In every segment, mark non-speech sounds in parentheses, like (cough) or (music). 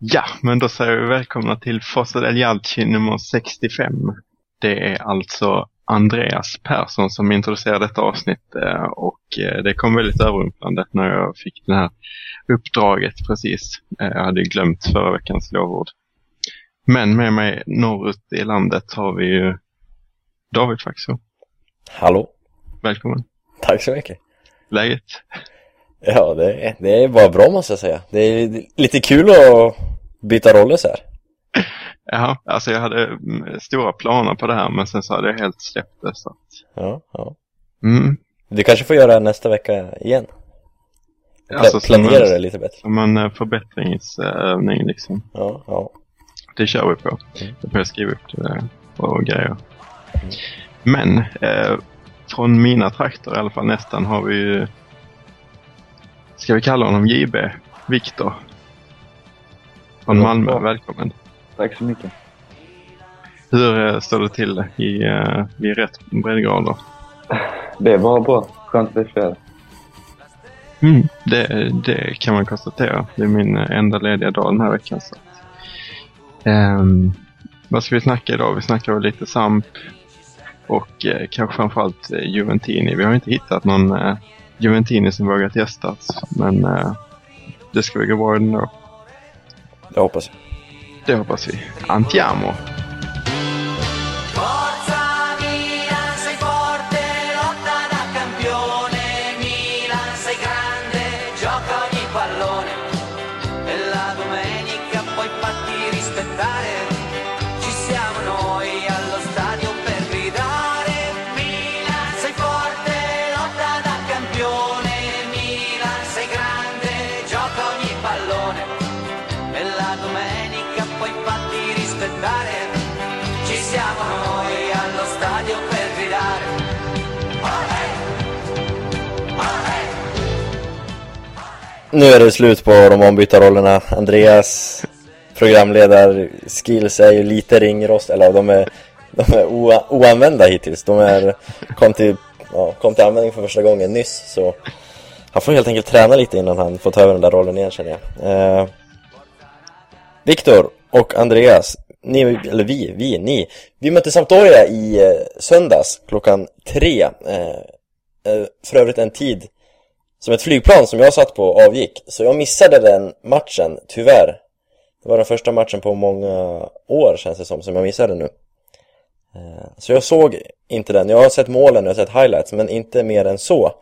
Ja, men då säger vi välkomna till Fossa del Jalci nummer 65. Det är alltså Andreas Persson som introducerar detta avsnitt eh, och eh, det kom väldigt överrumplande när jag fick det här uppdraget precis. Eh, jag hade glömt förra veckans lovord. Men med mig norrut i landet har vi ju David Faxo. Hallå. Välkommen. Tack så mycket. Läget? Ja, det det är bara bra måste jag säga. Det är lite kul att byta roller så här. Ja, alltså jag hade mm, stora planer på det här men sen så hade jag helt släppt det så att... Ja, ja. Mm. Du kanske får göra det nästa vecka igen. Pla Alltså, planera en- det lite bättre. Som en eh, förbättringsövning liksom. Ja, ja. Det kör vi på. Mm. Då får jag skriva upp det och grejer. Men eh, från mina trakter i alla fall nästan har vi ju... Ska vi kalla honom JB? Viktor. Från Malmö, välkommen. Tack så mycket. Hur eh, står det till i, eh, vid rätt breddgrader? (laughs) Det är bara bra. Skönt att det. Mm, det, det kan man konstatera. Det är min eh, enda lediga dag den här veckan. Så. ehm, vad ska vi snacka idag? Vi snackar väl lite Samp och eh, kanske framförallt Juventini. Vi har inte hittat någon eh, Juventini som vågat gästas, men eh, det ska väl gå bra ändå. Det hoppas jag. Det hoppas vi. Antiamo! Nu är det slut på de ombytta rollerna. Andreas programledarskills är ju lite ringrost, eller de är, de är oanvända hittills. De är, kom, till, ja, kom till användning för första gången nyss, så han får helt enkelt träna lite innan han får ta över den där rollen igen känner jag. Eh, Viktor och Andreas, ni, eller vi, vi, ni, vi mötte Sampdoria i eh, söndags klockan tre. Eh, eh för övrigt en tid som ett flygplan som jag satt på avgick. Så jag missade den matchen, tyvärr. Det var den första matchen på många år känns det som, som jag missade nu. Eh, Så jag såg inte den. Jag har sett målen och jag har sett highlights, men inte mer än så.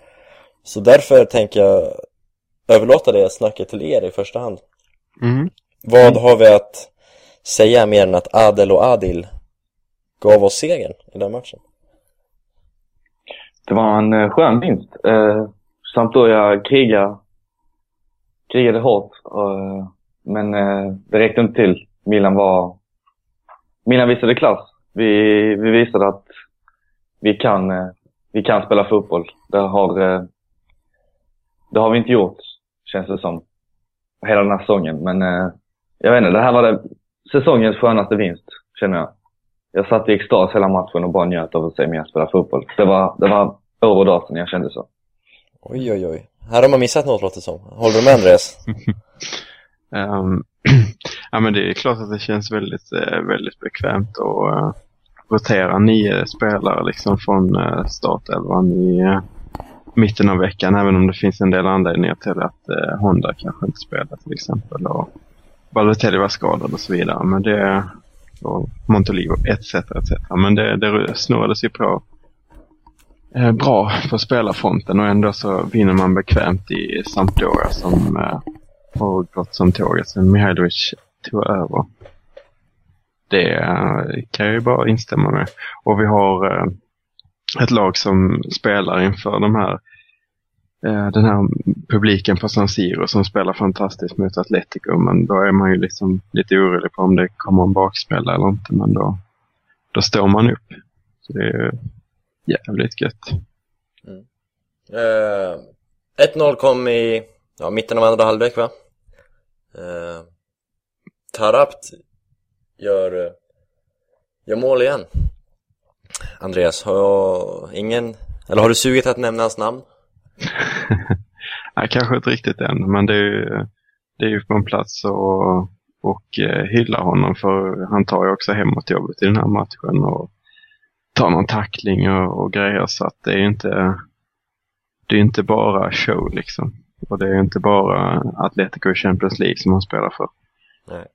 Så därför tänker jag överlåta det snacket till er i första hand. Mm. Vad har vi att säga mer än att Adel och Adil gav oss segern i den matchen? Det var en eh, skön vinst. Eh, Samt då, krigade, krigade hårt. Men eh, det räckte inte till. Milan var... Milan visade klass. Vi, vi visade att vi kan, eh, vi kan spela fotboll. Det har, eh, det har vi inte gjort, känns det som. Hela den här säsongen. Men jag vet inte, det här var det, säsongens skönaste vinst, känner jag. Jag satt i extas hela matchen och bara njöt av att se mig spela fotboll. Det var, det var år och dag sedan jag kände så. Oj, oj, oj. Här har man missat något låter det som. Håller du med Andreas? um, (laughs) (clears throat) ja men det är klart att det känns väldigt, eh, väldigt bekvämt att eh, rotera nio spelare liksom från uh, startelvan i mitten av veckan. Även om det finns en del anledningar till att uh, Honda kanske inte spelar till exempel. Och Balotelli var skadad och så vidare. Men det, och Montolivo etc. etc. Men det, det snurrades ju på eh, bra på spelarfronten och ändå så vinner man bekvämt i Sampdoria som eh, har gått som tåget sen Mihailovic tog över. Det eh, kan jag ju bara instämma med. Och vi har eh, ett lag som spelar inför de här eh, den här publiken på San Siro som spelar fantastiskt mot Atletico. Men då är man ju liksom lite orolig på om det kommer en bakspelare eller inte. Men då, då står man upp. Så det är jävligt gött. Eh, 1-0 kom i ja, mitten av andra halvlek va? Eh, Tarabt gör, eh, gör mål igen. Andreas, har jag ingen, eller har du sugit att nämna hans namn? (laughs) Nej, kanske inte riktigt än, men det är ju, det är ju på en plats och, och hyllar honom för han tar ju också hemåt jobbet i den här matchen och tar någon tackling och, och grejer så att det är inte det är inte bara show liksom. Och det är inte bara Atletico i Champions League som han spelar för. Nej.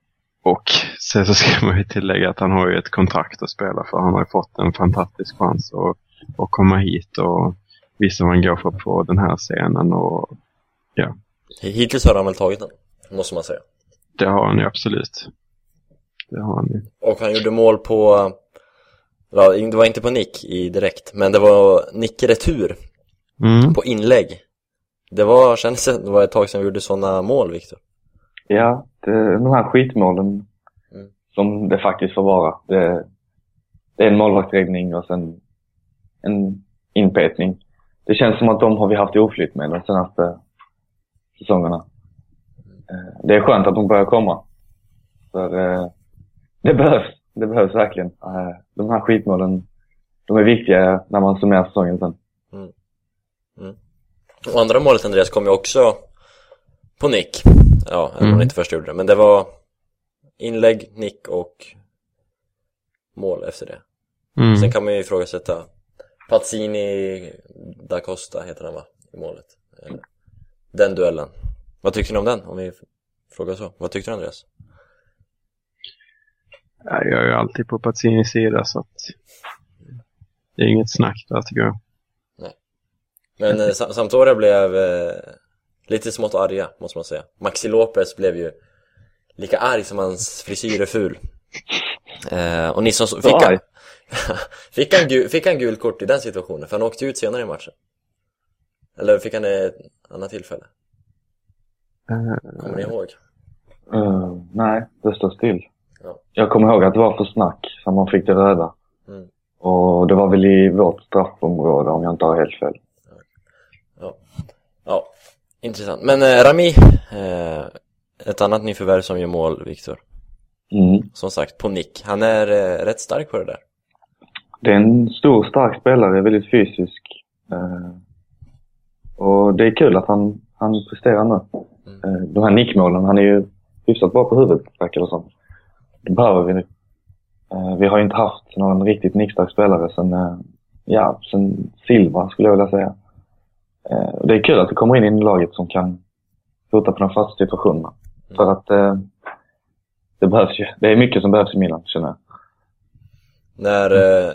Och sen så ska (laughs) man ju tillägga att han har ju ett kontrakt att spela för. Han har ju fått en fantastisk chans att, att komma hit och visa vad han går för på den här scenen. Och ja, Hittills har han väl tagit den, måste man säga. det har han ju absolut. Det har han ju. Och han gjorde mål på, ja, det var inte på nick i direkt, men det var nick i retur Mm. på inlägg. Det var, kändes det, det var ett tag sedan vi gjorde sådana mål, Viktor. Ja, det, de här skitmålen Mm. som det faktiskt får vara. Det, det är en målvaktsräddning och sen en inpetning. Det känns som att de har vi haft oflytt med de senaste säsongerna. Eh, Det är skönt att de börjar komma. För eh, det behövs. Det behövs verkligen. Eh, De här skitmålen, de är viktiga när man summerar säsongen sen. Och andra målet, Andreas, kom ju också på nick. Ja, även om Mm. inte först gjorde det. Men det var inlägg, nick och mål efter det. Mm. Sen kan man ju ifrågasätta Pazzini da Costa heter han va? I målet. Den duellen. Vad tyckte ni om den? Om vi frågar så. Vad tyckte du Andreas? Ja, Jag är ju alltid på Pazzinis sida så att det är inget snack där tycker jag. Men eh, Sam- Sampdoria blev eh, lite smått arga, måste man säga. Maxi Lopez blev ju lika arg som hans frisyr är ful. Eh, och ni som så, fick, han, (laughs) fick, han gul, fick han gul kort i den situationen? För han åkte ut senare i matchen. Eller fick han ett annat tillfälle? Eh, Kommer ni ihåg? Eh, nej, det står still. Ja. Jag kommer ihåg att det var för snack som man fick det röda. Mm. Och det var väl i vårt straffområde om jag inte har helt fel. Ja, ja intressant. Men eh, Rami, eh, ett annat nyförvärv som gör mål, Viktor. Mm. Som sagt, på nick. Han är eh, rätt stark på det där. Det är en stor, stark spelare, väldigt fysisk. Eh, och det är kul att han, han presterar nu. Mm. Eh, de här nickmålen, han är ju hyfsat bra på huvudet, verkar det som. Det behöver vi nu. Eh, vi har ju inte haft någon riktigt nickstark spelare sen, eh, ja, sen Silva skulle jag vilja säga. Eh, det är kul att det kommer in i laget som kan hota på de fasta situationerna. För att det behövs ju. Det är mycket som behövs i Milan, känner jag. När, eh,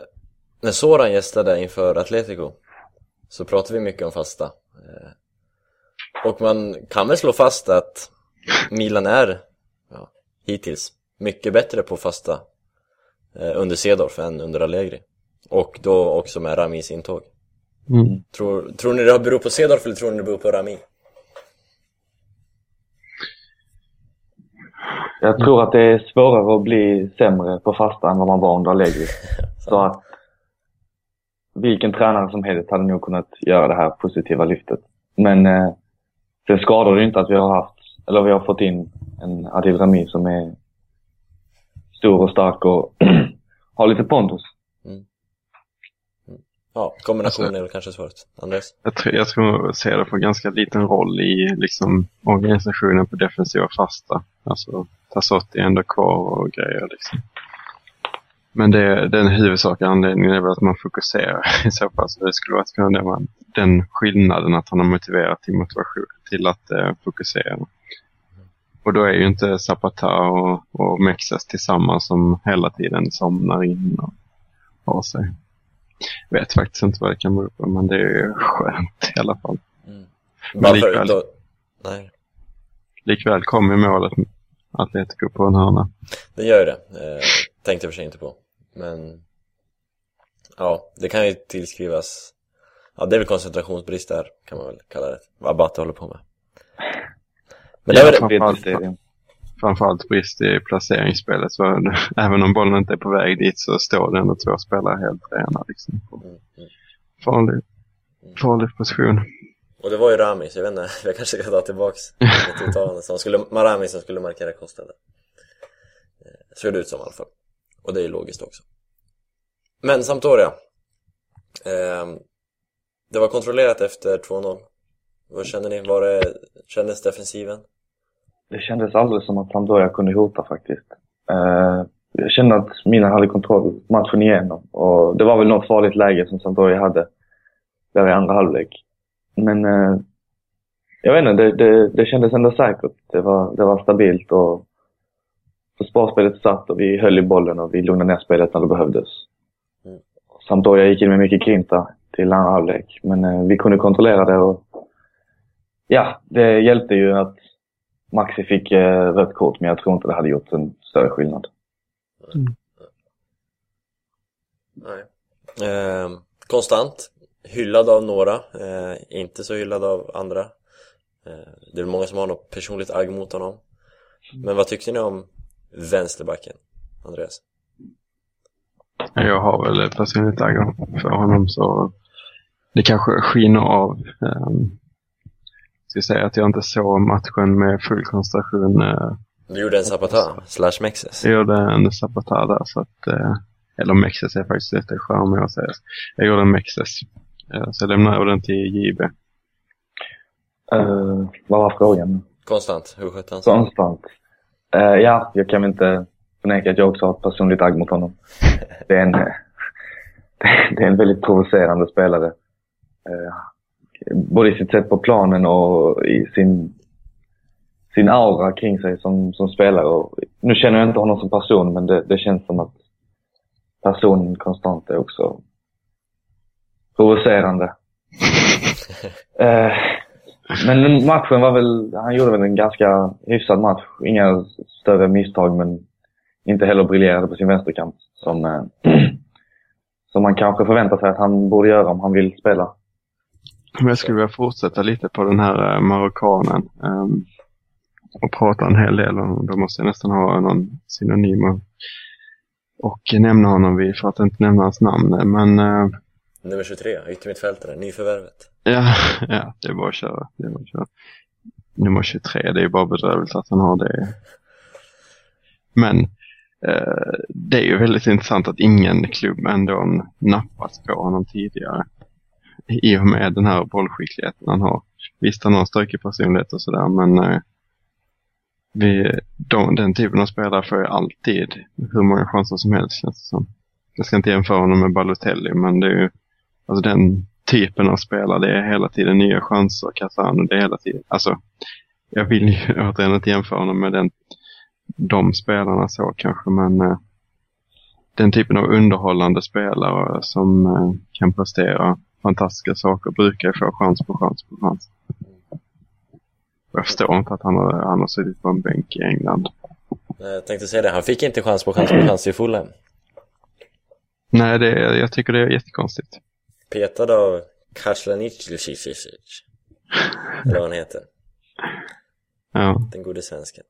när Soran gästade inför Atletico så pratade vi mycket om fasta. Och man kan väl slå fast att Milan är, ja, hittills, mycket bättre på fasta eh, under Cedorf än under Allegri. Och då också med Ramis intåg. mm. Tror, tror ni det beror på Cedorf eller tror ni det beror på Rami? Jag tror att det är svårare att bli sämre på fasta än vad man var under Allegri. (laughs) Så att vilken tränare som helst hade nog kunnat göra det här positiva lyftet. Men eh, det skadar ju inte att vi har haft, eller vi har fått in en Adil Rami som är stor och stark (clears throat) och har lite pondus. Ja, kombinationen Alltså- är väl kanske svårt. Andres? Jag tror, jag tror Cedar får ganska liten roll i liksom, organisationen på defensiva fasta. Alltså Tassotti är ändå kvar och grejer liksom. Men det, den huvudsakliga anledningen är väl att man fokuserar (laughs) i så fall. Så det skulle vara att kunna man, den skillnaden att han har motiverat till motivation till att eh, fokusera. Och då är ju inte Zapata och, och Mexes tillsammans som hela tiden somnar in och har sig. Vet faktiskt inte vad det kan bero på, men det är ju skönt i alla fall. Mm. Men Varför likväl, då? Nej, likväl kom ju målet Atletico på en hörna. det gör ju det. Eh, tänkte jag för sig inte på. Men ja, det kan ju tillskrivas Ja, det är väl koncentrationsbrist där, kan man väl kalla det. Vad Abate håller på med. Men det Ja, väl, framförallt, framförallt brist i placeringsspelet. Så (laughs) även om bollen inte är på väg dit så står det ändå två spelare helt rena. Liksom. Mm, mm. Farlig, farlig position. Och det var ju Rami, så jag vet inte, (laughs) jag kanske ska ta tillbaks ett uttalande som skulle, Marami som skulle markera kostnaden. Eh, Såg det ut som i alla fall. Och det är ju logiskt också. Men Sampdoria. Eh, det var kontrollerat efter 2-0. Vad känner ni? Var det, kändes defensiven? Det kändes aldrig som att Sampdoria kunde hota faktiskt. Eh, jag kände att Milan hade kontroll matchen igenom och det var väl något farligt läge som Sampdoria hade där i andra halvlek. Men eh, jag vet inte, det, det, det kändes ändå säkert. Det var, det var stabilt och försvarsspelet satt och vi höll i bollen och vi lugnade ner spelet när det behövdes. Mm. Sampdoria gick in med mycket grinta till andra halvlek, men eh, vi kunde kontrollera det och ja, det hjälpte ju att Maxi fick eh, rött kort, men jag tror inte det hade gjort en större skillnad. Nej. Eh, konstant. Hyllad av några, eh, inte så hyllad av andra. Eh, det är väl många som har något personligt agg mot honom. Men vad tyckte ni om vänsterbacken, Andreas? Jag har väl personligt agg för honom så det kanske skiner av. Um, ska säga att jag inte såg matchen med full koncentration. Uh, Du gjorde en Zapata, slash Mexes. jag gjorde en Zapata där så att, uh, eller Mexes är faktiskt lite charmig att säga. Jag gjorde en Mexes. Uh, så jag lämnade över den till JB. Eh, vad var frågan? Konstant, hur skötte han sig? Konstant. Eh, ja, jag kan väl inte förneka att jag också har ett personligt agg mot honom. (laughs) Det är en, eh, (laughs) det är en väldigt provocerande spelare. Eh, både i sitt sätt på planen och i sin, sin aura kring sig som, som spelare. Och nu känner jag inte honom som person, men det, det känns som att personen konstant är också provocerande. (laughs) Eh, men matchen var väl, han gjorde väl en ganska hyfsad match. Inga större misstag men inte heller briljerade på sin vänsterkant som, eh, (clears throat) som man kanske förväntar sig att han borde göra om han vill spela. Jag skulle vilja fortsätta lite på den här uh, marockanen. Um, och prata en hel del om, då måste jag nästan ha någon synonym och, och nämna honom vid, för att inte nämna hans namn. Men uh, Nummer 23, yttermittfältare, nyförvärvet. ja, (laughs) ja, det är bara att köra. Det är bara att köra. Nummer 23, det är ju bara bedrövligt att han har det. Men eh, det är ju väldigt intressant att ingen klubb ändå nappat på honom tidigare. I och med den här bollskickligheten han har. Visst, han har en stökig personlighet och sådär, men eh, vi, de, den typen av spelare får ju alltid hur många chanser som helst känns det som. Jag ska inte jämföra honom med Balotelli, men det är ju alltså den typen av spelare. Det är hela tiden nya chanser, Casano, det är hela tiden. Alltså, jag vill ju (laughs) återigen inte jämföra honom med den, de spelarna så kanske, men eh, den typen av underhållande spelare som eh, kan prestera fantastiska saker brukar få chans på chans på chans. Jag förstår inte att han har, han har suttit på en bänk i England. Eh, Jag tänkte säga det, han fick inte chans på chans på chans i Fulham. Nej, det, jag tycker det är jättekonstigt. Petad av Kaslanic, eller vad han heter. Ja. Den gode svensken.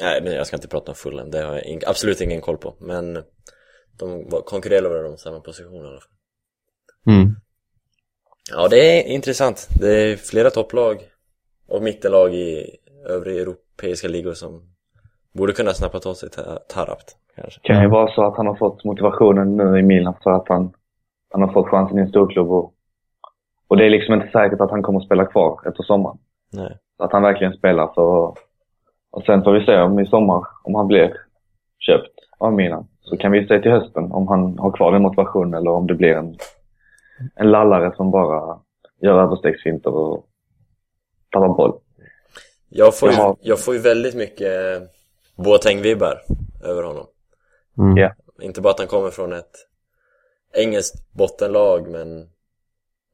Nej, men jag ska inte prata om Fulham, det har jag ing- absolut ingen koll på. Men de konkurrerar väl om samma position i alla fall. Mm. Ja, det är intressant. Det är flera topplag och mittenlag i övriga europeiska ligor som borde kunna snappa åt sig Ta- Tarabt, kanske. kan ju vara så att han har fått motivationen nu i Milan för att han, han har fått chansen i en storklubb. Och, och det är liksom inte säkert att han kommer att spela kvar efter sommaren. Nej. Så att han verkligen spelar. Så, och sen får vi se om i sommar, om han blir köpt av Milan. Så kan vi se till hösten om han har kvar den motivationen eller om det blir en, en lallare som bara gör överstegsfinter och tappar boll. Jag får, ju, jag får ju väldigt mycket Boateng-vibbar över honom. Mm. Ja. Inte bara att han kommer från ett engelskt bottenlag, men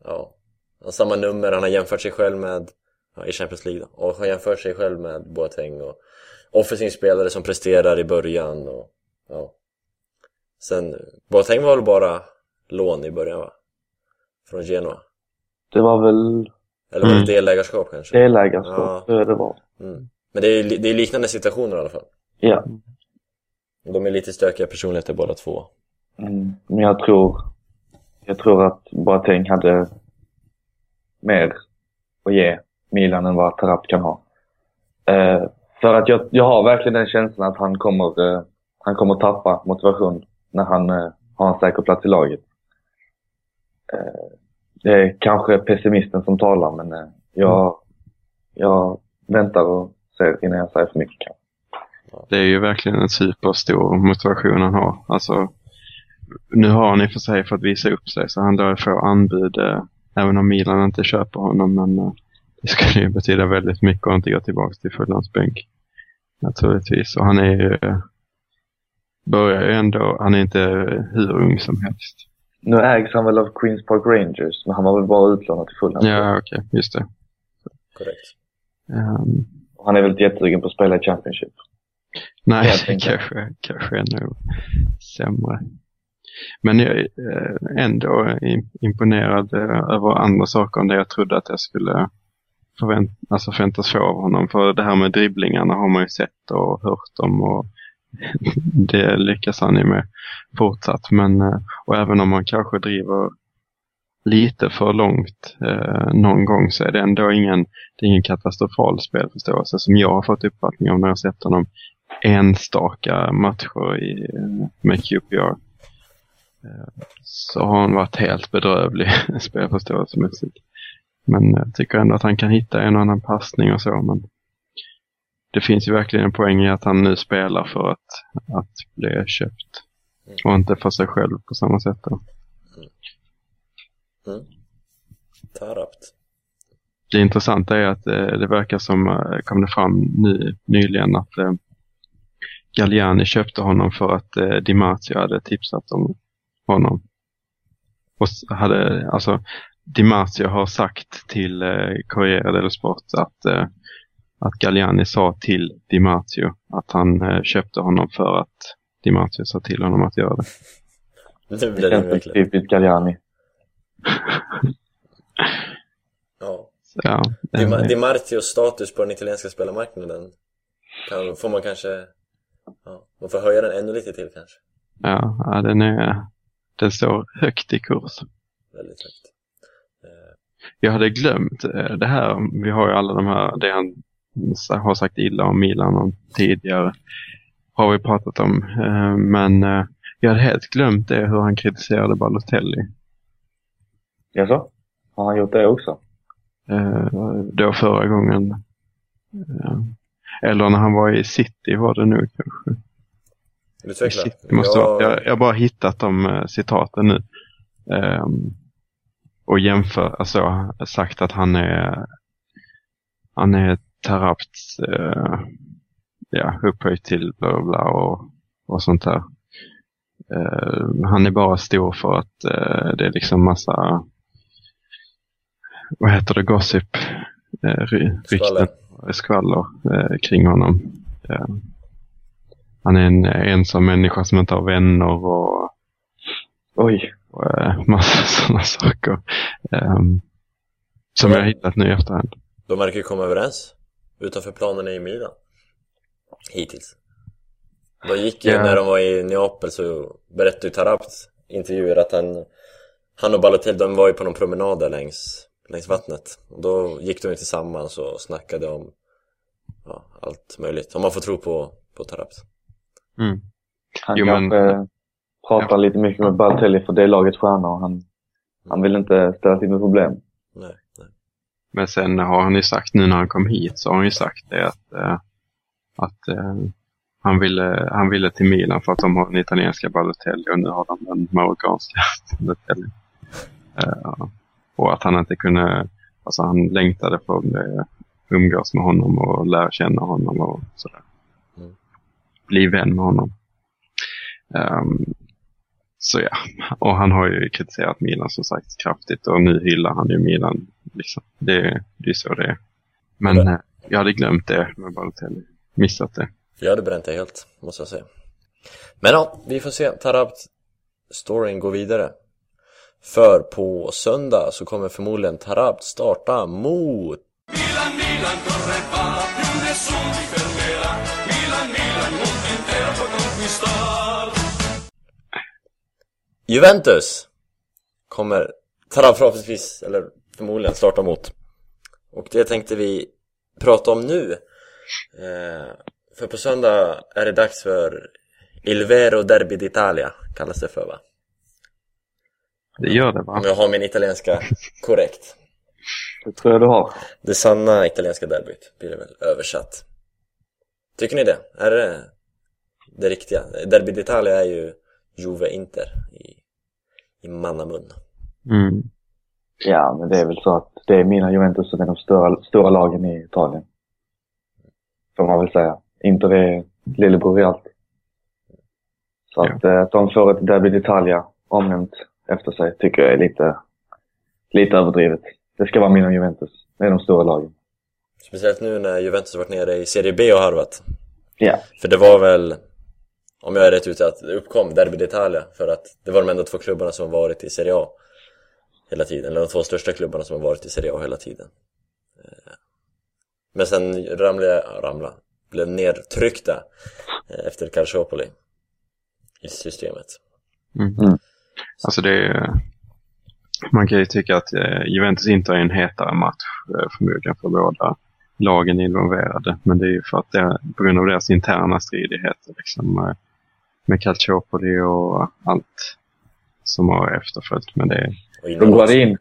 ja, han har samma nummer, han har jämfört sig själv med, ja, i Champions League då, och har jämfört sig själv med Boateng och offensiv spelare som presterar i början och ja. Sen, Boateng var väl bara lån i början va? Från Genoa. Det var väl Eller var det Mm. delägarskap kanske? delägarskap, Ja. det var. Mm. Men det är, det är liknande situationer i alla fall. Ja. De är lite stökiga personligheter båda två. Mm. Men jag tror, jag tror att Boateng hade mer att ge Milan än vad Tarap kan ha. Eh, för att jag, jag har verkligen den känslan att han kommer, eh, han kommer tappa motivation när han eh, har en säker plats i laget. Eh, det är kanske pessimisten som talar men eh, jag, jag väntar och se innan jag säger för mycket. kanske. Det är ju verkligen en superstor motivation han har. Alltså, nu har han i för sig fått visa upp sig så han lär få anbud eh, även om Milan inte köper honom. Men eh, det skulle ju betyda väldigt mycket att inte gå tillbaka till fulllandsbänk. Naturligtvis. Och han är ju, eh, börjar ju ändå, han är inte hur ung som helst. Nu ägs han väl av Queens Park Rangers, men han var väl bara utlånad till Fulham. Ja, okej, just det. Korrekt. Och Han är väl jättesugen på att spela i Championship. Nej, kanske, kanske ännu sämre. Men jag är eh, ändå im- imponerad eh, över andra saker än det jag trodde att jag skulle förvänt alltså förväntas få av honom. För det här med dribblingarna har man ju sett och hört om och det lyckas han ju med fortsatt. Men, eh, och även om man kanske driver lite för långt eh, någon gång så är det ändå ingen, det är ingen katastrofal spelförståelse som jag har fått uppfattning om när jag sett honom enstaka matcher i, eh, med QPR. Eh, Så har han varit helt bedrövlig (laughs) spelförståelsemässigt. Men jag tycker ändå att han kan hitta en och annan passning och så. Men det finns ju verkligen en poäng i att han nu spelar för att, att bli köpt. Och inte för sig själv på samma sätt. Då. Mm. Tarapt. Det intressanta är att eh, det verkar som, eh, kom det fram ny, nyligen, att eh, Galliani köpte honom för att eh, Di Marzio hade tipsat om honom. Och hade, alltså, Di Marzio har sagt till eh, Corriere dello Sport att, eh, att Galliani sa till Di Marzio att han eh, köpte honom för att Di Marzio sa till honom att göra det. (laughs) Nu Det blir det verkligen. typiskt Galliani. Ja. Ja, Di, Ma- Di Martios status på den italienska spelarmarknaden kan, får man kanske... Ja, man får höja den ännu lite till kanske. ja, ja, den, är, den står högt i kurs. Väldigt högt. Eh, Jag hade glömt eh, det här. Vi har ju alla de här, det han har sagt illa om Milan om tidigare. Har vi pratat om. Eh, Men eh, jag hade helt glömt det hur han kritiserade Balotelli. Jaså? Har han gjort det också? Eh, Då förra gången. Eller när han var i City var det nu kanske. Utveckla. City måste ja, vara. Jag, jag har bara hittat de citaten nu. Ehm, och jämför, alltså sagt att han är han är Tarapts eh, ja, upphöjt till bla bla, och, och sånt där. Eh, han är bara stor för att eh, det är liksom massa vad heter det, gossip, eh, rykten, skvaller eh, kring honom. Han är en ensam människa som inte har vänner och, Oj. och eh, massa (laughs) sådana saker. Ehm, som jag har hittat nu i efterhand. De verkar ju komma överens utanför planerna i Milan. Hittills. De gick ju, Ja. när de var i Neapel så berättade ju Tarabt intervjuer att han, han och Balotelli, de var ju på någon promenad där längs, längs vattnet. Och då gick de ju tillsammans och snackade om ja, allt möjligt. Om man får tro på, på Tarabt. Mm. Han Jo, men- kanske pratar lite mycket med Balotelli för det är lagets stjärna och han, han vill inte ställa till med problem. Nej. Men sen har han ju sagt, nu när han kom hit, så har han ju sagt det att, eh, att eh, han, ville, han ville till Milan för att de har den italienska Balotelli och nu har de den marockanska (laughs) Balotelli. Eh, och att han inte kunde, alltså han längtade för att eh, umgås med honom och lära känna honom och sådär. Mm. Bli vän med honom. Ehm, så ja, och han har ju kritiserat Milan som sagt kraftigt och nu hyllar han ju Milan. Liksom. Det, det är så det är. Men Men- eh, jag hade glömt det med Balotelli. Missat det. Jag hade bränt det helt, måste jag säga. Men ja, vi får se. Tarabt-storyn går vidare. För på söndag så kommer förmodligen Tarabt starta mot Milan, Milan, corre va, Juventus! Kommer Tarabt förhoppningsvis, eller förmodligen, starta mot. Och det tänkte vi prata om nu. Eh, för på söndag är det dags för Il Vero Derby d'Italia, kallas det för va? Det gör det va? Om jag har min italienska (laughs) korrekt. Det tror jag du har. Det sanna italienska derbyt blir det väl översatt. Tycker ni det? Är det det riktiga? Derby d'Italia är ju Juve-Inter i, i mannamun. Mm. Ja, men det är väl så att det är mina Juventus som är de stora, stora lagen i Italien. Får man väl säga. Inter är lillebror i allt. Så Ja. att, eh, att de får ett Derby d'Italia omnämnt efter sig tycker jag är lite, lite överdrivet. Det ska vara mina Juventus. Det är de stora lagen. Speciellt nu när Juventus har varit nere i Serie B och harvat. Ja. För det var väl, om jag är rätt ute, att det uppkom Derby d'Italia för att det var de enda två klubbarna som har varit i Serie A hela tiden, eller de två största klubbarna som har varit i Serie A hela tiden. Eh, men sen ramlade jag, ramla, blev nedtryckta eh, efter Calciopoli i systemet. Mm -hmm. Alltså det är, man kan ju tycka att eh, Juventus inte är en hetare match förmodligen för båda lagen involverade. Men det är ju för att det på grund av deras interna stridigheter liksom, eh, med Calciopoli och allt som har efterföljt. Men det, Och Då går det in.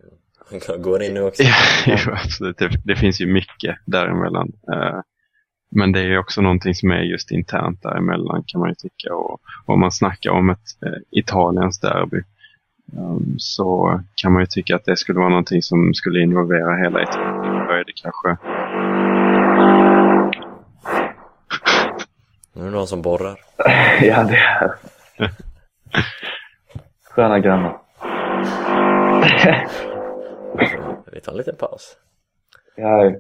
(laughs) Går in nu också. (laughs) ja, absolut, det, det finns ju mycket däremellan. Eh, men det är också någonting som är just internt däremellan kan man ju tycka. Och om man snackar om ett eh, Italiens derby um, så kan man ju tycka att det skulle vara någonting som skulle involvera hela Italien. Då är det kanske... det någon som borrar. (laughs) ja, det är Sköna grannar. (laughs) Vi tar en liten paus. Ja.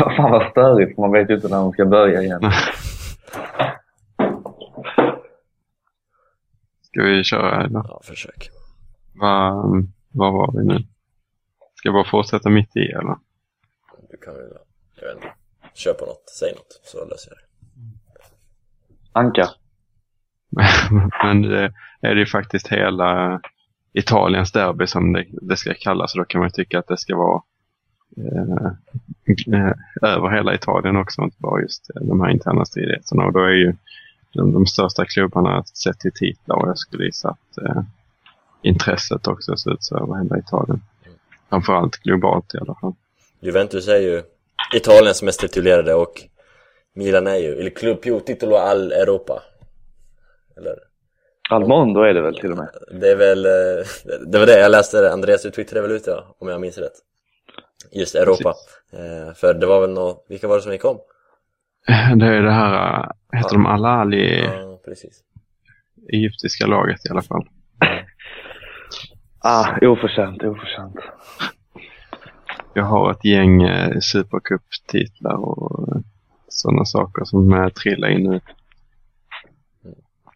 Vad fan vad störigt, man vet ju inte när man ska börja igen. Ska vi köra eller? Ja, försök. Vad vad var vi nu? Ska jag bara fortsätta mitt i eller? Du kan väl, jag vet inte. Kör på något, säg något, så löser jag det. Anka. (laughs) Men det är det ju faktiskt hela Italiens derby som det, det ska kallas. Så då kan man ju tycka att det ska vara eh, eh, över hela Italien också, inte bara just eh, de här interna stridigheterna. Och då är ju de, de största klubbarna sett till titlar och jag skulle gissa att eh, intresset också ser ut så över hela Italien. Framförallt globalt i alla fall. Juventus är ju Italiens mest titulerade och Milan är ju Il Club più titolo all Europa. Eller? Almondo är det väl till och med? Det är väl, eh, det var det jag läste, Andreas du twittrade väl ut det om jag minns rätt? Just Europa. Eh, för det var väl nå, vilka var det som gick om? (laughs) Det är det här, eh, heter de Al-Ali, Ja, precis. egyptiska laget i alla fall. Ah, oförtjänt, oförtjänt. Jag har ett gäng eh, Supercup-titlar och sådana saker som eh, trillar in nu.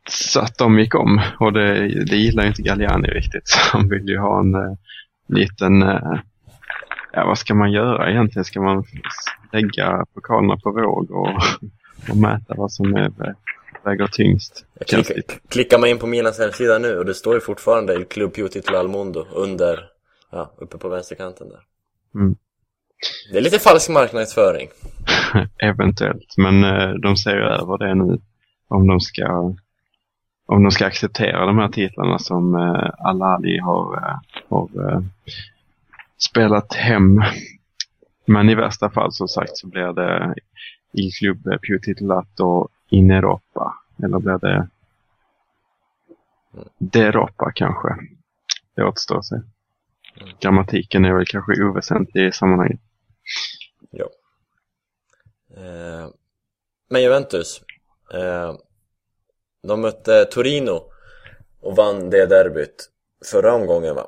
Så att de gick om och det, det gillar ju inte Galliani riktigt. (laughs) Så han vill ju ha en eh, liten, eh, ja vad ska man göra egentligen? Ska man lägga pokalerna på våg och, (laughs) och mäta vad som är, eh, väger tyngst? Känns klickar, man in på Milans hemsida nu och det står ju fortfarande Il Club più titolo al mondo under, ja, uppe på vänsterkanten där. Mm. Det är lite falsk marknadsföring. (laughs) Eventuellt, men eh, de ser över det nu. Om de ska om de ska acceptera de här titlarna som eh, Al-Ali har, eh, har spelat hem. Men i värsta fall som sagt så blir det i klubb eh, più titolato in Europa. Eller blir det D'Europa kanske. Det återstår att se. Grammatiken är väl kanske oväsentlig i sammanhanget. Ja. Eh, men Juventus, eh, de mötte Torino och vann det derbyt förra omgången va?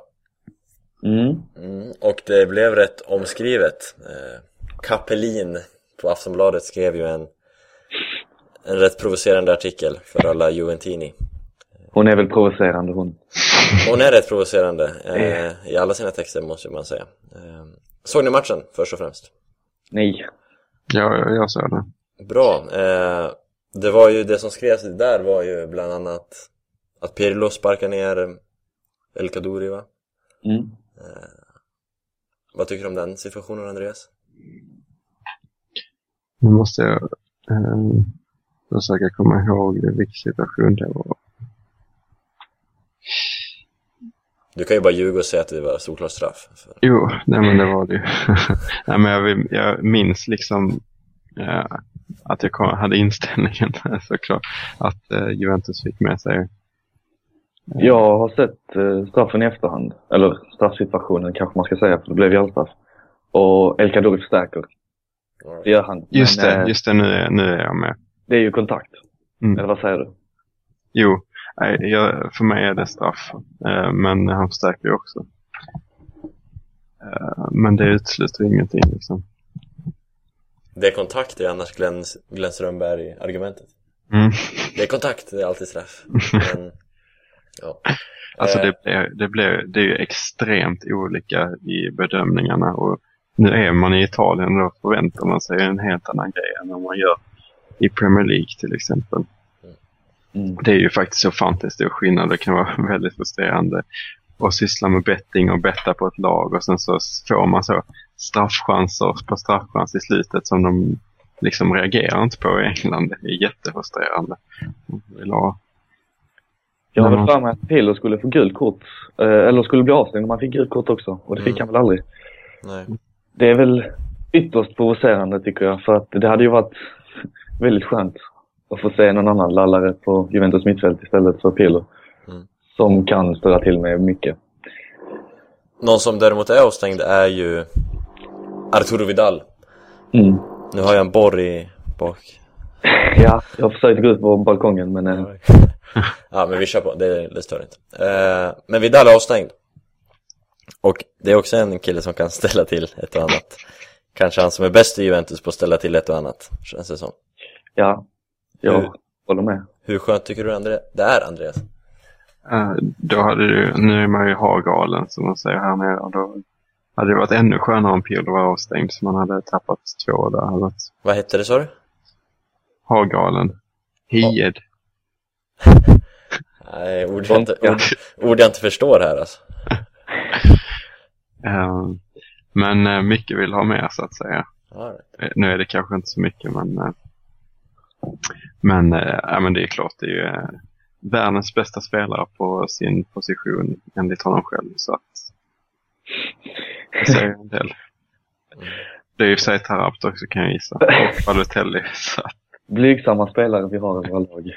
Mm. Mm, och det blev rätt omskrivet. Eh, Kapelin på Aftonbladet skrev ju en, en rätt provocerande artikel för alla Juventini. Hon är väl provocerande hon. Hon är rätt provocerande eh, i alla sina texter måste man säga. Eh, såg ni matchen först och främst? Nej. Ja, jag, jag såg det. Bra. Eh, det var ju det som skrevs där var ju bland annat att Pirlo sparkar ner El Kaduri va? Mm. Vad tycker du om den situationen Andreas? Nu måste jag eh, försöka komma ihåg vilken situation det var. Du kan ju bara ljuga och säga att det var solklar straff. För... Jo, nej men det var det ju. (laughs) nej, men jag, jag minns liksom eh, att jag kom, hade inställningen (laughs) såklart att eh, Juventus fick med sig. Jag har sett eh, straffen i efterhand. Eller straffsituationen kanske man ska säga, för det blev hjälpstraff. Och El Kaddouri förstärker. Det gör han. Just Men, det, eh, just det, nu är, nu är jag med. Det är ju kontakt. Mm. Eller vad säger du? Jo, jag, för mig är det straff. Eh, men han förstärker ju också. Eh, men det utesluter ingenting liksom. Det är kontakt, det är annars Glenn, Glenn Strömberg-argumentet. Mm. Det är kontakt, det är alltid straff. Men, ja. Alltså Eh, det, blir, det, blir, det är ju extremt olika i bedömningarna och nu är man i Italien och då förväntar man sig en helt annan grej än vad man gör i Premier League till exempel. Mm. Det är ju faktiskt så ofantligt stor skillnad. Det kan vara (laughs) väldigt frustrerande att syssla med betting och betta på ett lag och sen så får man så straffchanser på straffchans i slutet som de liksom reagerar inte på i England. Det är jättefrustrerande. Vill ha Jag har väl för mig att Pilo skulle få gult kort. Eh, eller skulle bli avstängd om han fick gult kort också. Och det fick Mm. han väl aldrig. nej. Det är väl ytterst provocerande tycker jag. För att det hade ju varit väldigt skönt att få se någon annan lallare på Juventus mittfält istället för Pirlo. Mm. Som kan ställa till med mycket. Någon som däremot är avstängd är ju Arturo Vidal. Mm. Nu har jag en borr i bak. (laughs) Ja, jag har försökt gå ut på balkongen men eh, (laughs) Ja, men vi kör på. Det, det stör inte. Eh, men Vidal är avstängd. Och det är också en kille som kan (laughs) ställa till ett och annat. Kanske han som är bäst i Juventus på att ställa till ett och annat, känns det som. Ja, jag Hur? håller med. Hur skönt tycker du André? det är Andreas? Eh, då hade du, nu är man ju Hagalen som man säger här nere. och Då hade det varit ännu skönare om Pirlo var avstängd så man hade tappat två där. Hade varit Vad hette det sa du? Hagalen. Hied. (laughs) Nej, ord jag, inte, Ja. ord, ord jag inte förstår här alltså. (laughs) Eh, men eh, mycket vill ha mer så att säga. Right. Nu är det kanske inte så mycket men men, eh, ja, men det är klart det är ju eh, världens bästa spelare på sin position enligt honom själv så att det säger en del. Det är ju i och för sig Tarapto också kan jag gissa. Och Balotelli. (laughs) Så att, Blygsamma spelare vi har i våra lag.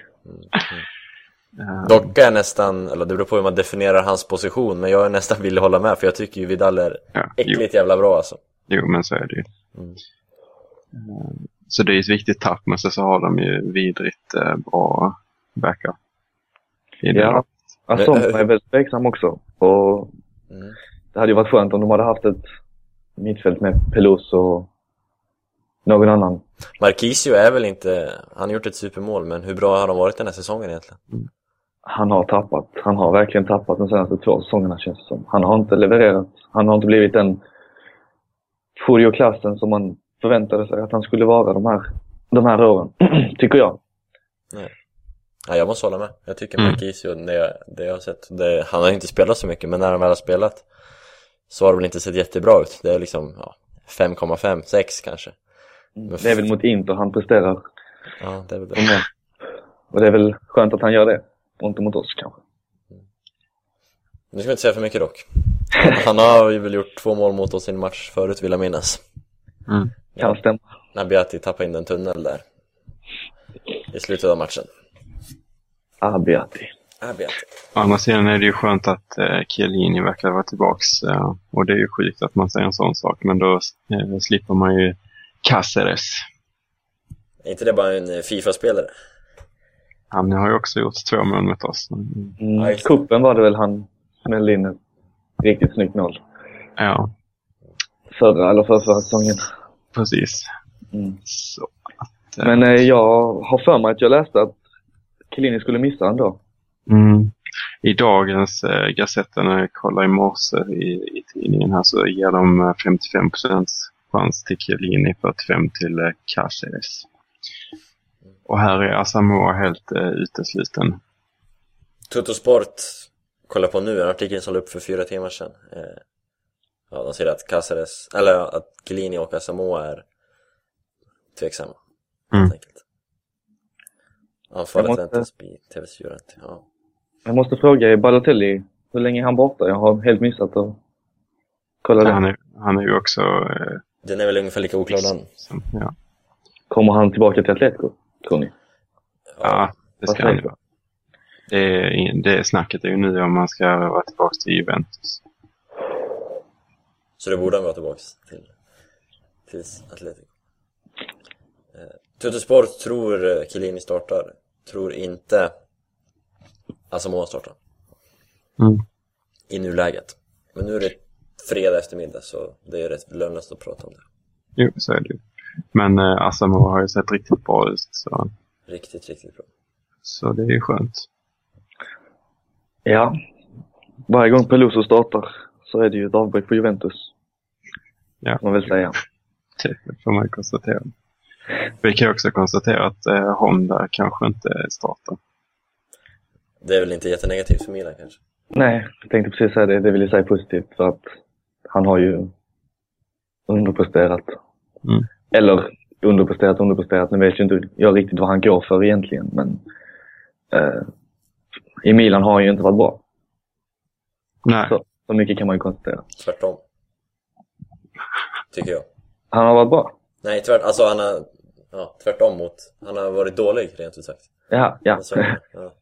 eh, Dock är nästan, eller det beror på hur man definierar hans position, men jag är nästan villig hålla med för jag tycker ju Vidal är ja, jo, äckligt jävla bra alltså. jo, men så är det ju. Mm. Så det är ett viktigt tapp men så, så har de ju vidrigt eh, bra backup. I det Ja, alltså Men, jag är väldigt tveksam också. Och Mm. det hade ju varit skönt om de hade haft ett mittfält med Peluso och någon annan. Marquisio är väl inte, han har gjort ett supermål, men hur bra har de varit den här säsongen egentligen? Han har tappat. Han har verkligen tappat de senaste två säsongerna känns det som. Han har inte levererat. Han har inte blivit den Furio-klassen som man förväntade sig att han skulle vara de här, de här åren. (clears throat) Tycker jag. Ja, jag måste hålla med. Jag tycker Mm. Marquisio, det, jag- det jag har sett, det, han har inte spelat så mycket, men när han väl har spelat så har det väl inte sett jättebra ut. Det är liksom ja, 5,5, 6 kanske. Men Det är väl mot Inter han presterar. Ja, det är väl det. är. Och det är väl skönt att han gör det. Och inte mot oss kanske. Nu ska vi inte säga för mycket dock. Han har ju väl gjort två mål mot oss i en match förut vill jag minnas. Mm. Kan stämma. När Beati tappade in en tunnel där. I slutet av matchen. Ah, Beati. Ah, Beati. Å andra sidan är det ju skönt att eh, Chiellini verkar vara tillbaks. Eh, och det är ju sjukt att man säger en sån sak. Men då eh, slipper man ju Caceres. Är inte det bara en eh, Fifa-spelare? Han har ju också gjort två mål mot oss. Mm. Det. Kuppen var det väl han smällde in ett riktigt snyggt mål. Ja, Förra, eller förra, förra säsongen. Precis. Mm. Så att, eh, Men eh, jag har för mig att jag läste att Chiellini skulle missa ändå. Mm. I dagens eh, Gazetten, när jag kollade i morse i, i tidningen här, så ger de eh, 55 chans till Chiellini, 45 till eh, Caceres. Och här är Asamoah helt eh, utesluten. Tuttosport kollar på nu, en artikel som la upp för fyra timmar sedan. Eh, ja, de säger att Caceres, eller att Chiellini och Asamoah är tveksamma. Mm. Helt enkelt. Anfallet Jag måste- väntas bli TV4. Ja. Jag måste fråga, är Balotelli Hur länge är han borta? Jag har helt missat att kolla Han det. är, han är ju också... Eh, Den är väl ungefär lika oklar den. ja. Kommer han tillbaka till Atletico, tror ni? ja, det ska han ju. Det, är, det snacket är ju nu om man ska vara tillbaka till Juventus. Så det borde han vara tillbaks till, till Atletico. Eh, Tuttosport tror eh, Chiellini startar, tror inte Asamoah startar Mm. i nuläget. Men nu är det fredag eftermiddag så det är rätt lönlöst att prata om det. Jo, så är det ju. Men eh, Asamoah har ju sett riktigt bra ut, så, Riktigt, riktigt bra. så det är ju skönt. Ja. Varje gång Peluso startar så är det ju ett avbräck för Juventus. Ja. Man väl säga. (laughs) Det får man konstatera. Vi kan också konstatera att eh, Honda kanske inte startar. Det är väl inte jättenegativt för Milan kanske? Nej, jag tänkte precis säga det. Det vill jag säga positivt för att han har ju underpresterat. Mm. Eller underpresterat, underpresterat. Nu vet ju inte jag riktigt vad han går för egentligen, men eh, i Milan har han ju inte varit bra. Nej, Så, så mycket kan man ju konstatera. Tvärtom. Tycker jag. Han har varit bra. Nej, tvärt, alltså han har, ja, tvärtom mot, han har varit dålig rent ut sagt. Ja, ja. Alltså, ja.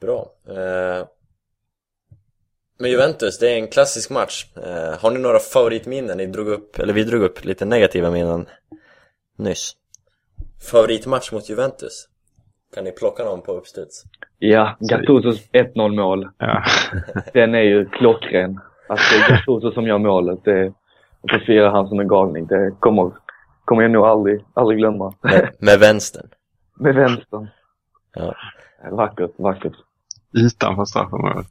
Bra. Eh, men Juventus, det är en klassisk match. Eh, har ni några favoritminnen? Ni drog upp, eller vi drog upp lite negativa minnen nyss. Favoritmatch mot Juventus? Kan ni plocka någon på uppstuds? ja, Gattusos 1-0 mål. ja. (laughs) (laughs) Den är ju klockren. Alltså det är Gattuso som gör målet. Det, så firar han som en galning. Det kommer, kommer jag nog aldrig, aldrig glömma. Med, med vänstern. (laughs) Med vänstern. Ja. Vackert, vackert. Utanför straffområdet.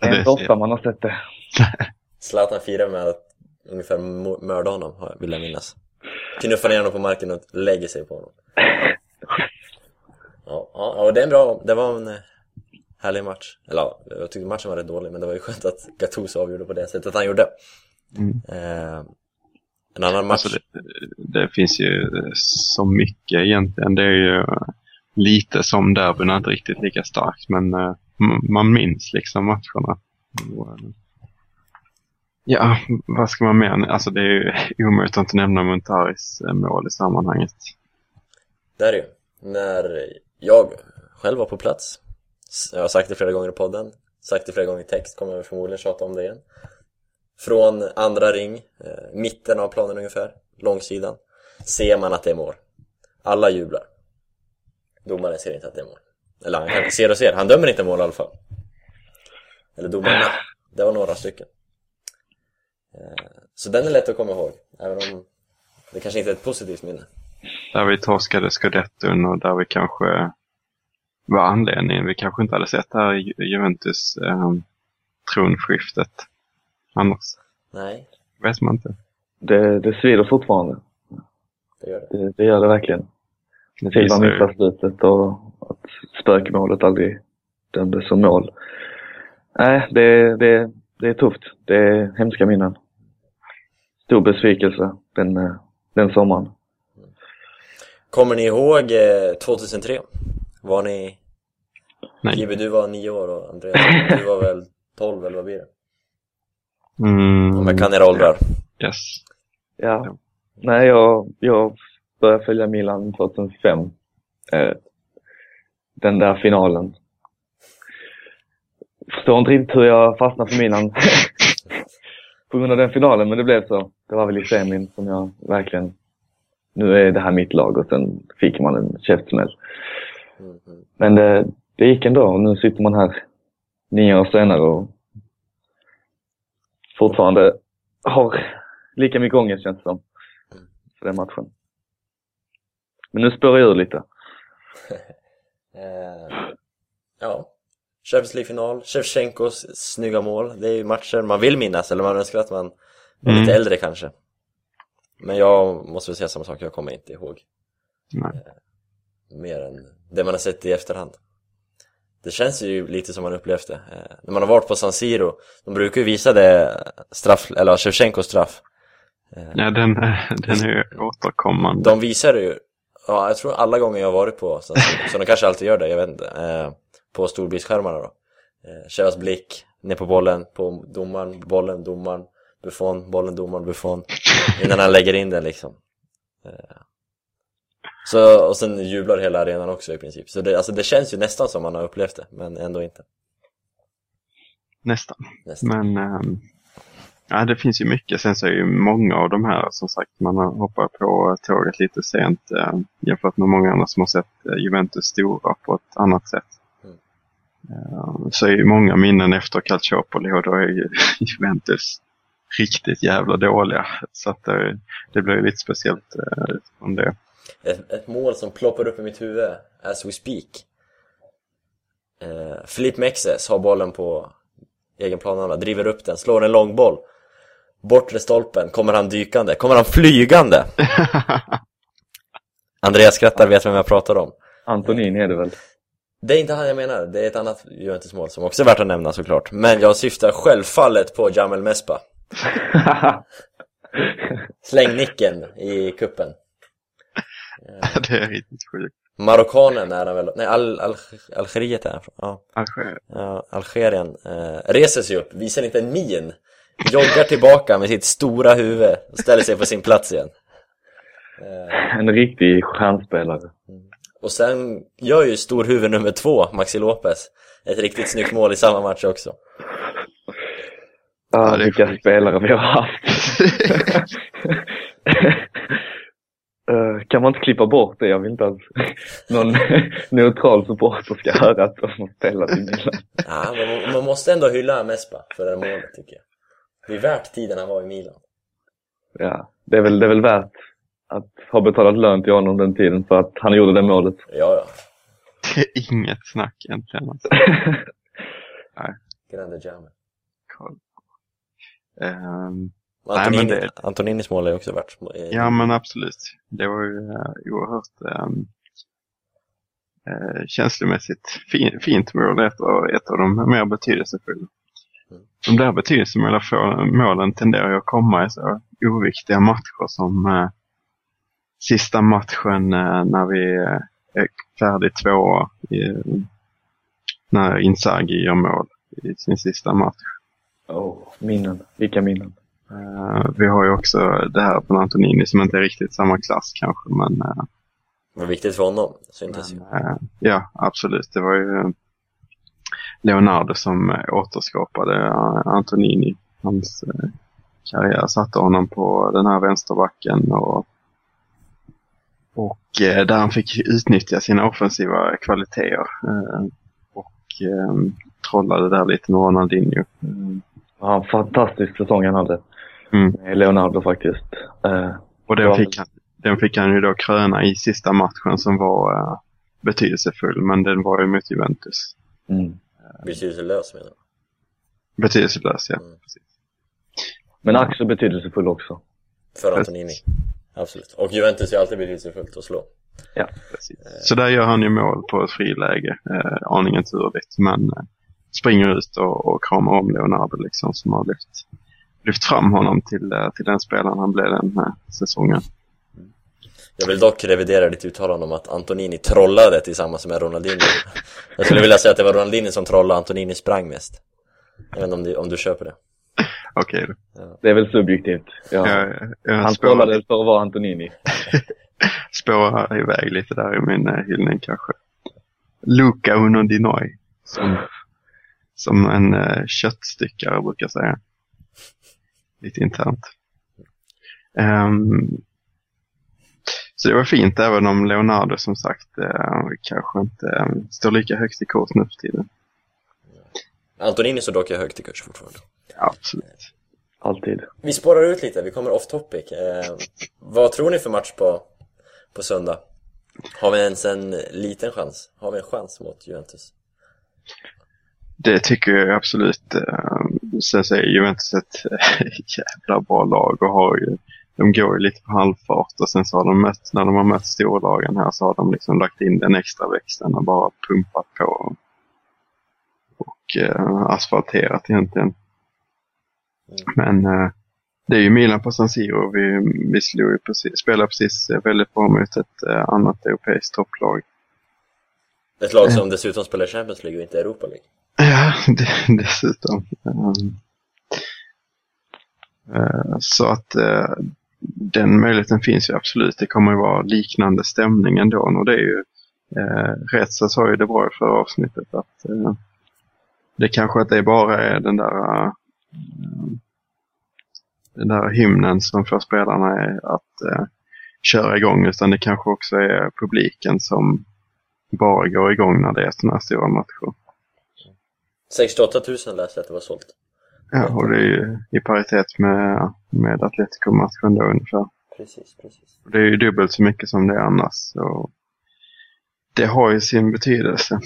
Det är inte ofta man har sett det. Zlatan firar med att ungefär mörda honom, vill jag minnas. Knuffar ner honom på marken och lägger sig på honom. Ja, ja, ja det är en bra, det var en eh, härlig match. Eller ja, jag tyckte matchen var rätt dålig, men det var ju skönt att Gattuso avgjorde på det sättet han gjorde. Mm. Eh, en annan match, Alltså det, det finns ju så mycket egentligen. Det är ju lite som derbyn, inte riktigt lika starkt. Men eh, man minns liksom matcherna. Och, Ja, vad ska man mer? Alltså det är ju omöjligt att inte nämna Montaris eh, mål i sammanhanget. där är ju. När jag själv var på plats, jag har sagt det flera gånger i podden, sagt det flera gånger i text, kommer jag förmodligen tjata om det igen. Från andra ring, eh, mitten av planen ungefär, långsidan, ser man att det är mål. Alla jublar. Domaren ser inte att det är mål. Eller han kanske ser och ser, han dömer inte mål i alla fall. Eller domarna, det var några stycken. Eh, så den är lätt att komma ihåg, även om det kanske inte är ett positivt minne. Där vi torskade Scudetton och där vi kanske var anledningen. Vi kanske inte hade sett det här Ju- Juventus eh, tronskiftet annars. Nej, Vet man inte. Det, det svider fortfarande. det gör det. Det, det gör det verkligen. Silva visar ju- missar slutet och att spökmålet aldrig dömdes som mål. Nej, det, det, det är tufft. Det är hemska minnen. Stor besvikelse den, eh, den sommaren. Kommer ni ihåg eh, 2003? Var ni... Nej. Jibbe, du var nio år och Andreas, du var väl 12 eller vad blir det? Mm, Om jag kan era åldrar. Yes. Ja. Ja. Nej, jag, jag började följa Milan 2005. Eh, den där finalen. Förstår inte riktigt hur jag fastnade för Milan (laughs) på grund av den finalen, men det blev så. Det var väl i semin som jag verkligen, nu är det här mitt lag och sen fick man en käftsmäll. Mm. Men det, det gick ändå och nu sitter man här nio år senare och fortfarande har lika mycket ångest känns det som. För den matchen. Men nu spårar jag ur lite. (laughs) Eh, ja. Champions League-final, Shevchenkos snygga mål. Det är ju matcher man vill minnas, eller man önskar att man var Mm. lite äldre kanske. Men jag måste väl säga samma sak, jag kommer inte ihåg Nej. mer än det man har sett i efterhand. Det känns ju lite som man upplevt det. Eh, när man har varit på San Siro, de brukar ju visa det straff, eller Shevchenkos straff. Eh, Ja, den, är- den är ju återkommande. De visar ju ja, jag tror alla gånger jag har varit på, så, så de kanske alltid gör det, jag vet inte, eh, på storbildsskärmarna då. Eh, Chevas blick, ner på bollen, på domaren, bollen, domaren, Buffon, bollen, domaren, Buffon. Innan han lägger in den liksom. Eh, så, och sen jublar hela arenan också i princip. Så det, alltså, det känns ju nästan som man har upplevt det, men ändå inte. Nästan. Nästan. Men ja, det finns ju mycket. Sen så är ju många av de här, som sagt, man har hoppat på tåget lite sent eh, jämfört med många andra som har sett eh, Juventus stora på ett annat sätt. Mm. Eh, så är ju många minnen efter Calciopoli och då är ju (laughs) Juventus riktigt jävla dåliga. Så att det, det blir lite speciellt eh, från det. Ett, ett mål som ploppar upp i mitt huvud as we speak. Eh, Filip Mexes har bollen på egen planhalva, driver upp den, slår en långboll. Bortre stolpen, kommer han dykande, kommer han flygande? (laughs) Andreas skrattar, vet vem jag pratar om. Antonin är det väl? Det är inte han jag menar, det är ett annat Juventus-mål som också är värt att nämna såklart. Men jag syftar självfallet på Jamel Mespa. (laughs) Släng nicken i kuppen. (laughs) det är riktigt sjukt. Marockanen är han väl, nej Al Al Algeriet är han från, ja. Alger. Ja, Algerien eh, reser sig upp, visar inte en min Joggar tillbaka med sitt stora huvud och ställer sig på sin plats igen eh, En riktig stjärnspelare. Och sen gör ju storhuvud nummer två, Maxi Lopez Ett riktigt snyggt mål i samma match också Ja, Ja, vilka spelare vi har haft. (laughs) Eh, kan man inte klippa bort det? Jag vill inte att någon (laughs) neutral supporter ska (laughs) höra att de har spelat i Milan. ja, man, man måste ändå hylla Mespa för det här målet tycker jag Det är värt tiden han var i Milan Ja, det är, väl, det är väl värt att ha betalat lön till honom den tiden för att han gjorde det målet. Ja, ja, Det är inget snack egentligen. Alltså. Grande Jamel Kolla. Ehm, Antonini, men det- Antoninis mål är också värt eh, Ja men absolut. Det var ju uh, oerhört um, uh, känslomässigt fin, fint mål. Ett av, ett av de mer betydelsefulla. Mm. De där betydelsefulla målen tenderar ju att komma i så oviktiga matcher som uh, sista matchen när vi är färdig tvåa i, när Inzaghi gör mål i sin sista match. Oh, minnen. Vilka minnen. Eh, vi har ju också det här från Antonini som inte är riktigt samma klass kanske, men, uh, Det var viktigt för honom, syntes ju men eh, ja, absolut. Det var ju eh, Leonardo som uh, återskapade uh, Antonini. Hans uh, karriär satte honom på den här vänsterbacken och, och eh, där han fick utnyttja sina offensiva kvaliteter. eh, och trollade där lite med Ronaldinho. Mm. Ja, en fantastisk säsong han hade. Mm. Med Leonardo faktiskt. Eh, Och den fick, han, den fick han ju då kröna i sista matchen som var uh, betydelsefull, men den var ju mot Juventus. mm. Betydelselös menar jag Betydelselös, ja. Mm. Precis. Men ack så betydelsefull också. För Antonini Absolut, och Juventus är alltid betydelsefullt att slå Ja. Precis. Så där gör han ju mål på ett friläge, uh, aningen turligt, men uh, springer ut och, och kramar om Leonardo liksom, som har lyft, lyft fram honom till, uh, till den spelaren han blev den här säsongen. Jag vill dock revidera ditt uttalande om att Antonini trollade tillsammans med Ronaldinho Jag skulle vilja säga att det var Ronaldinho som trollade, Antonini sprang mest Jag vet inte om du, om du köper det Okej då. Det är väl subjektivt. Ja. Jag, jag han spårar, trollade för att vara Antonini. (laughs) spårar iväg lite där i min uh, hyllning kanske. Luca Unondinoi. Som, som en uh, köttstyckare brukar säga. Lite internt. Ehm, så det var fint även om Leonardo som sagt uh, kanske inte um, står lika högt i kurs nu för tiden. Antonini står dock högt i kurs fortfarande Ja, absolut. Alltid. Vi spårar ut lite, vi kommer off topic eh, Vad tror ni för match på, på söndag? Har vi ens en liten chans? Har vi en chans mot Juventus? Det tycker jag absolut. Sen så är Juventus ett uh, (laughs) jävla bra lag och har ju, de går ju lite på halvfart och sen så har de mött, när de har mött storlagen här så har de liksom lagt in den extra växeln och bara pumpat på och uh, asfalterat egentligen. Men uh, det är ju Milan på San Siro. Vi, vi slog precis, spelade precis eh, väldigt bra mot ett eh, annat europeiskt topplag. Ett lag som dessutom spelar Champions League och inte Europa League. Ja, (laughs) det, dessutom. Um, uh, så att uh, den möjligheten finns ju absolut. Det kommer ju vara liknande stämning ändå. Och det är ju, eh, uh, Rätsa sa ju det bra i förra avsnittet att uh, det kanske inte bara är den där den där hymnen som får spelarna att köra igång utan det kanske också är publiken som bara går igång när det är sådana här stora matcher. 68 000 läste jag att det var sålt. Ja, och det är ju i paritet med, med Atletico-matchen då ungefär. Precis, precis. Det är ju dubbelt så mycket som det är annars. Så det har ju sin betydelse.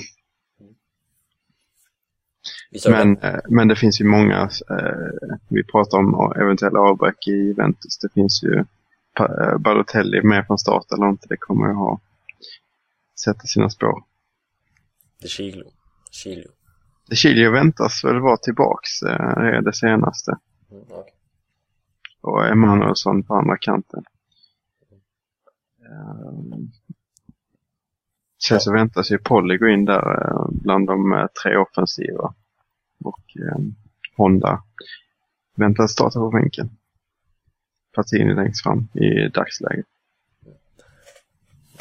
Men, eh, men det finns ju många, eh, vi pratar om eventuella avbräck i Juventus. Det finns ju eh, Balotelli med från start eller inte. Det kommer ju ha sätta sina spår. det Chilo. Chilo. Chilio väntas väl vara tillbaks, eh, det senaste. Mm, okej. och Emanuelsson på andra kanten. Ehm, Sen så väntas ju Polly gå in där eh, bland de eh, tre offensiva. Och eh, Honda väntas starta på bänken. Platini längst fram i dagsläget.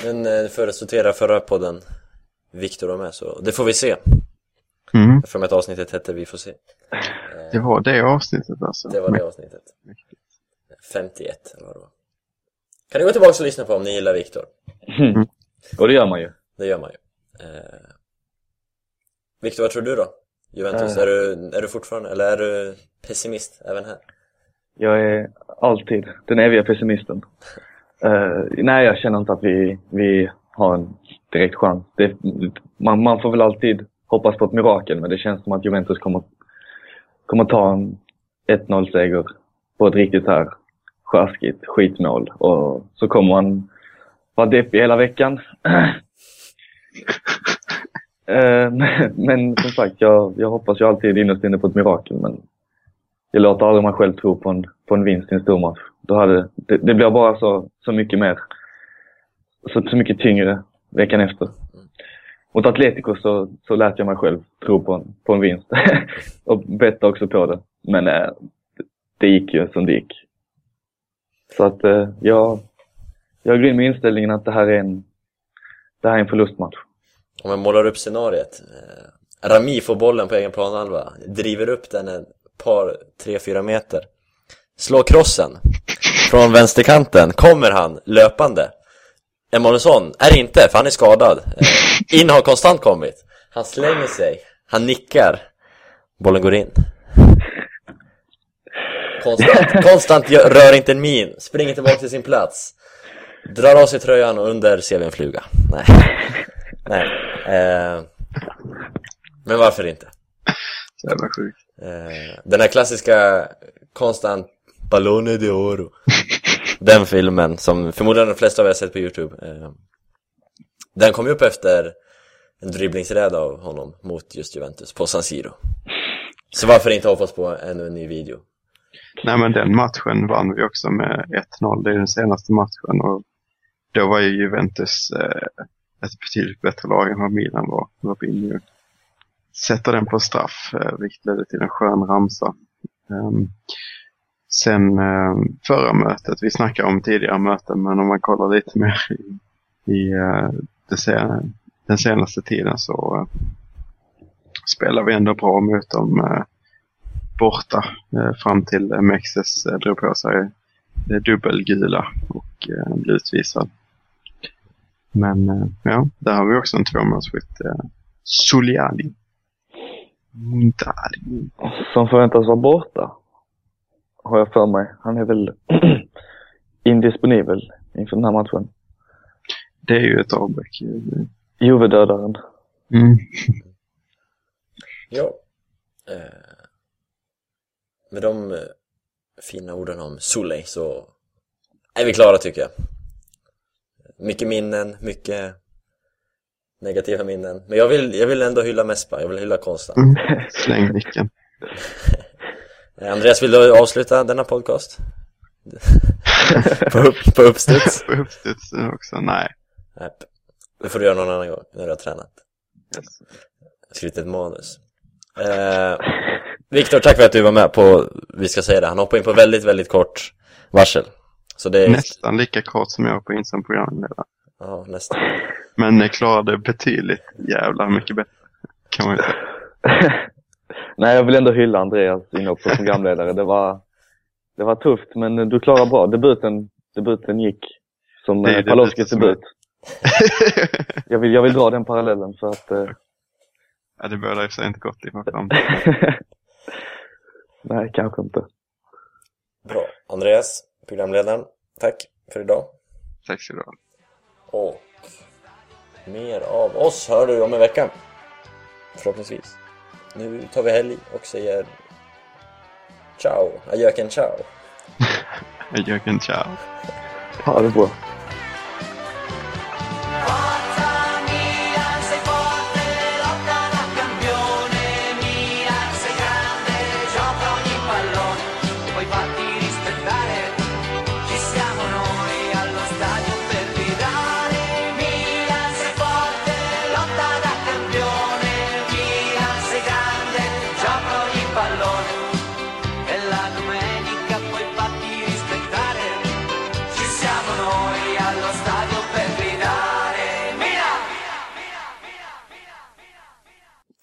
Men eh, för att sortera förra podden Viktor var med så det får vi se. Mm. För att avsnittet hette Vi får se. Eh, Det var det avsnittet alltså. det var det avsnittet. 51 eller vad det var. Kan ni gå tillbaka och lyssna på om ni gillar Viktor? Och det gör man ju. Det gör man ju. Eh, Viktor, vad tror du då? Juventus, Eh. är, du, är du fortfarande, eller är du pessimist även här? Jag är alltid den eviga pessimisten. Eh, nej, jag känner inte att vi, vi har en direkt chans. Det, man, man får väl alltid hoppas på ett mirakel, men det känns som att Juventus kommer, kommer ta en 1-0-seger på ett riktigt här sjaskigt skitmål. Och så kommer man vara deppig hela veckan. (clears throat) Eh, men, men som sagt, jag, jag hoppas ju alltid innerst inne på ett mirakel. Men jag låter aldrig mig själv tro på en, på en vinst i en stor match. Då hade, det, det blir bara så, så mycket mer, så, så mycket tyngre veckan efter. Mot Atletico så, så lät jag mig själv tro på en, på en vinst. (laughs) och betta också på det. Men eh, det, gick ju som det gick. Så att eh, jag, jag går in med inställningen att det här är en, det här är en förlustmatch. Om jag målar upp scenariet. Eh, Rami får bollen på egen planhalva, driver upp den ett par, tre, fyra meter. Slår krossen. Från vänsterkanten kommer han löpande. Emanuelsson är inte, för han är skadad. Eh, in har konstant kommit. Han slänger sig, han nickar. Bollen går in. Konstant, konstant rör inte en min, springer tillbaka till sin plats. Drar av sig tröjan och under ser vi en fluga. Nej. Nej. Eh, men varför inte? Jävla sjukt. Eh, den här klassiska konstant Ballone de Oro den filmen som förmodligen de flesta av er har sett på Youtube eh, Den kom ju upp efter en dribblingsräd av honom mot just Juventus på San Siro Så varför inte hoppas på ännu en ny video? Nej men den matchen vann vi också med 1-0. Det är den senaste matchen och då var ju Juventus eh, ett betydligt bättre lag än vad Milan var. Robinho sätter den på straff, eh, vilket ledde till en skön ramsa. Ehm, sen eh, förra mötet, vi snackade om tidigare möten, men om man kollar lite mer i, i eh, den senaste tiden så eh, spelar vi ändå bra mot dem eh, borta eh, fram till eh, Mexes eh, drog på sig det dubbelgula och eh, blev utvisad. Men eh, ja, där har vi också en tvåmålsskytt. Eh, Soliani. Montari. Som förväntas vara borta. Har jag för mig. Han är väl (clears throat) indisponibel inför den här matchen. Det är ju ett avbräck. Juve-dödaren. Mm. Ja eh, Med de eh, fina orden om Soleil så är vi klara tycker jag Mycket minnen, mycket negativa minnen Men jag vill, jag vill ändå hylla Mespa, jag vill hylla konsten Mm. Släng micken. (laughs) Andreas, vill du avsluta denna podcast? på, upp, på uppstuds? På uppstudsen också. Nej. Nej. Det får du göra någon annan gång när du har tränat. Yes. Skrivit ett manus. Eh, Viktor, tack för att du var med på, vi ska säga det, han hoppade in på väldigt, väldigt kort varsel. Så det är... Nästan lika kort som jag på in som programledare. Ja, nästan. Men jag klarade betydligt jävlar mycket bättre. Kan man ju säga. (laughs) Nej, jag vill ändå hylla Andreas inhopp som programledare. Det var, det var tufft, men du klarade bra. Debuten, debuten gick som Det eh, Palowskis debut. Jag vill, jag vill dra den parallellen för att... Eh, ja, det började i sig inte gott i fram. (laughs) Nej, kanske inte. Bra. Andreas, programledaren, tack för idag. Tack så du ha. Och mer av oss hör du om en vecka. Förhoppningsvis. Nu tar vi helg och säger ciao, adjöken ciao. (laughs) Jörgen, ciao. Ha det bra.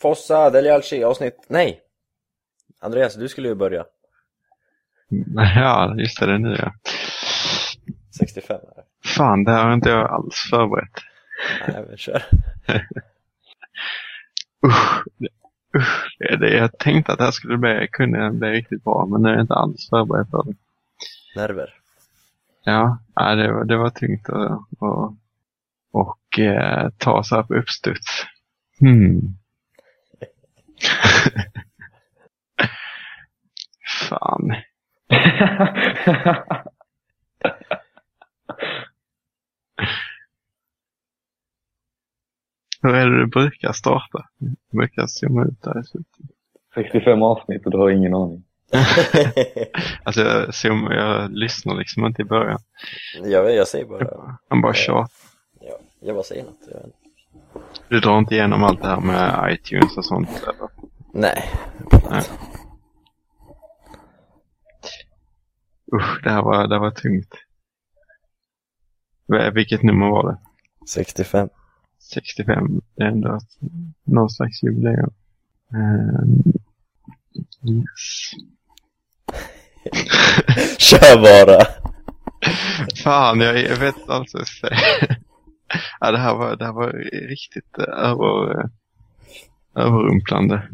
Fossa del Jalci avsnitt... Nej! Andreas, du skulle ju börja. (laughs) Ja, just det, det är nu ja. 65 här. Fan, det här har inte jag alls förberett. Nej, men kör. (laughs) Usch, det, usch, det är det. Jag tänkte att det här skulle bli, kunna bli riktigt bra, men nu är jag inte alls förberedd för det. Nerver. Ja, ja det, var, det var tungt att och, och eh, ta så här på uppstuds. Hmm. Fan. (laughs) Hur är det du brukar starta? Du brukar zooma ut där i slutet. 65 avsnitt och du har ingen aning. (laughs) Alltså jag, zoom, jag lyssnar liksom inte i början. jag, jag säger bara... Han bara tjatar. Ja, jag bara säger något. Jag. Du drar inte igenom allt det här med iTunes och sånt eller? Nej. Nej. Usch, det här var, det här var tungt. Vil- Vilket nummer var det? 65. 65. Det är ändå ett, någon slags jubileum. Ehm, yes. (laughs) Kör bara! Fan, jag, jag vet säga. (laughs) ja, det här var, det här var riktigt eh, över, eh, överrumplande.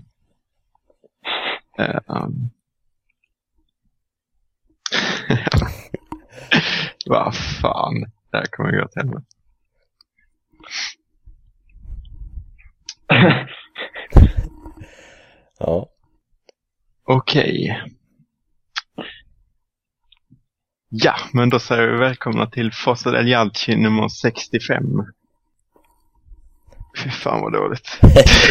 Um. (laughs) Vad fan, det här kommer gå åt helvete. (laughs) Ja. Okej. Ja, men då säger vi välkomna till Fossa del Jalci nummer 65. Fy fan vad dåligt. (laughs)